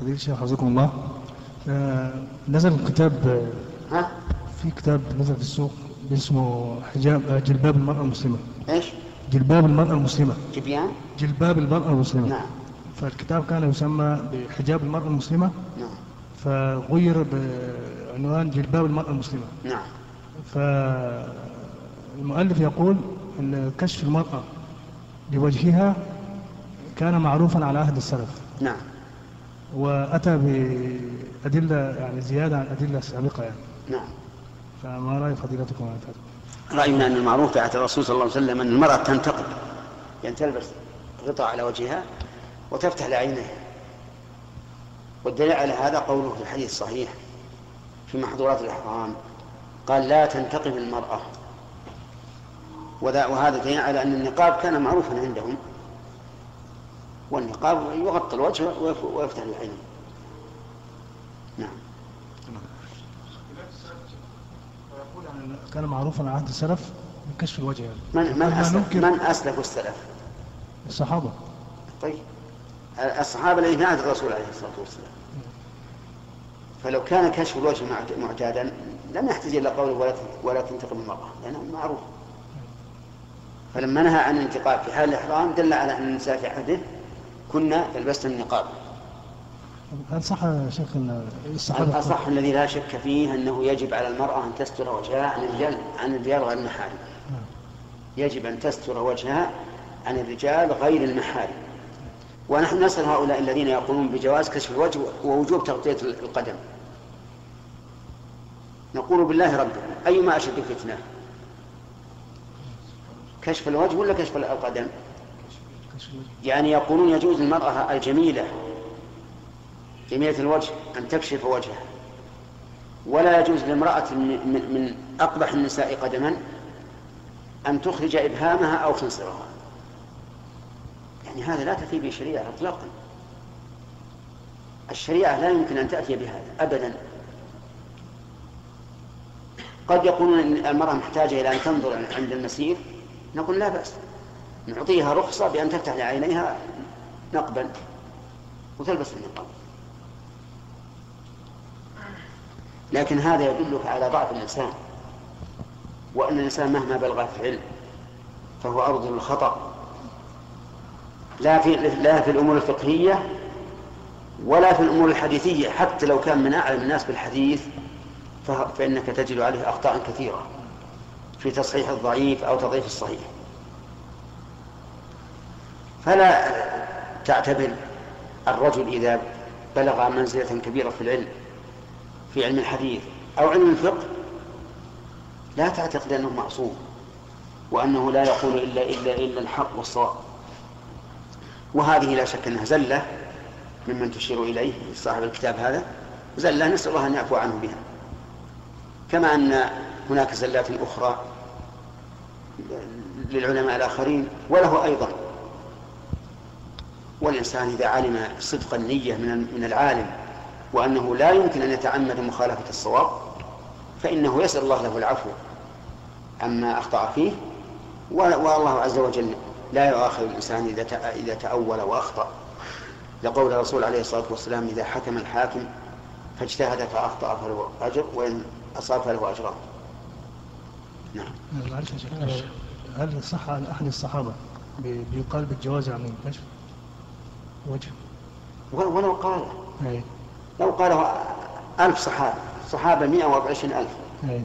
فضيلة الشيخ حفظكم الله. آه، نزل كتاب آه، ها؟ في كتاب نزل في السوق اسمه حجاب آه، جلباب المرأة المسلمة. إيش؟ جلباب المرأة المسلمة. جبيان؟ جلباب المرأة المسلمة. نعم. فالكتاب كان يسمى بحجاب المرأة المسلمة. نعم. فغير بعنوان جلباب المرأة المسلمة. نعم. فالمؤلف يقول أن كشف المرأة لوجهها كان معروفا على عهد السلف. نعم. وأتى بأدلة يعني زيادة عن الأدلة السابقة يعني. نعم. فما رأي فضيلتكم هذا؟ رأينا أن المعروف في عهد الرسول صلى الله عليه وسلم أن المرأة تنتقب يعني تلبس غطاء على وجهها وتفتح لعينيها. والدليل على هذا قوله في الحديث الصحيح في محظورات الإحرام قال لا تنتقب المرأة. وهذا دليل على أن النقاب كان معروفا عندهم. والنقاب يغطي الوجه ويف- ويفتح العين. نعم. كان معروفا على عهد السلف بكشف الوجه يعني. من من أسلف من أسلف السلف؟ الصحابة. طيب. الصحابة الذين في عهد الرسول عليه الصلاة والسلام. فلو كان كشف الوجه معت- معتادا لم يحتاج إلى قوله ولا ولا تنتقم المرأة لأنه معروف. فلما نهى عن الانتقاب في حال الإحرام دل على أن النساء في عهده كنا يلبسن النقاب. هل صح شيخ الصحابة الأصح الذي لا شك فيه أنه يجب على المرأة أن تستر وجهها عن الرجال عن الرجال غير المحارم؟ يجب أن تستر وجهها عن الرجال غير المحارم. ونحن نسأل هؤلاء الذين يقولون بجواز كشف الوجه ووجوب تغطية القدم. نقول بالله ربنا أيما أشد فتنة كشف الوجه ولا كشف القدم؟ يعني يقولون يجوز للمرأة الجميلة جميلة الوجه أن تكشف وجهها. ولا يجوز لامرأة من, أقبح النساء قدما أن تخرج إبهامها أو خنصرها يعني هذا لا تأتي به شريعة إطلاقا. الشريعة لا يمكن أن تأتي بهذا أبدا. قد يقولون المرأة محتاجة إلى أن تنظر عند المسير نقول لا بأس. نعطيها رخصة بأن تفتح لعينيها نقبا وتلبس النقاب. لكن هذا يدلك على ضعف الإنسان وأن الإنسان مهما بلغ في العلم فهو أرض للخطأ. لا في لا في الأمور الفقهية ولا في الأمور الحديثية حتى لو كان من أعلم الناس بالحديث فإنك تجد عليه أخطاء كثيرة في تصحيح الضعيف أو تضعيف الصحيح. فلا تعتبر الرجل إذا بلغ منزلة كبيرة في العلم في علم الحديث أو علم الفقه لا تعتقد أنه معصوم وأنه لا يقول إلا إلا إلا الحق والصواب. وهذه لا شك أنها زلة ممن تشير إليه صاحب الكتاب هذا زلة نسأل الله أن يعفو عنه بها. كما أن هناك زلات أخرى للعلماء الآخرين وله أيضا والإنسان إذا علم صدق النية من من العالم وأنه لا يمكن أن يتعمد مخالفة الصواب فإنه يسأل الله له العفو. عما أخطأ فيه والله عز وجل لا يؤاخذ الإنسان إذا إذا تأول وأخطأ. لقول الرسول عليه الصلاة والسلام إذا حكم الحاكم فاجتهد فأخطأ فله أجر وإن أصاب فله أجران. نعم. هل صح عن أحد الصحابة بي- بيقال بالجواز عن كشف وجه؟ ولو قال. أي. لو قاله ألف صحابة. صحابة مئة وعشرين ألف. أي.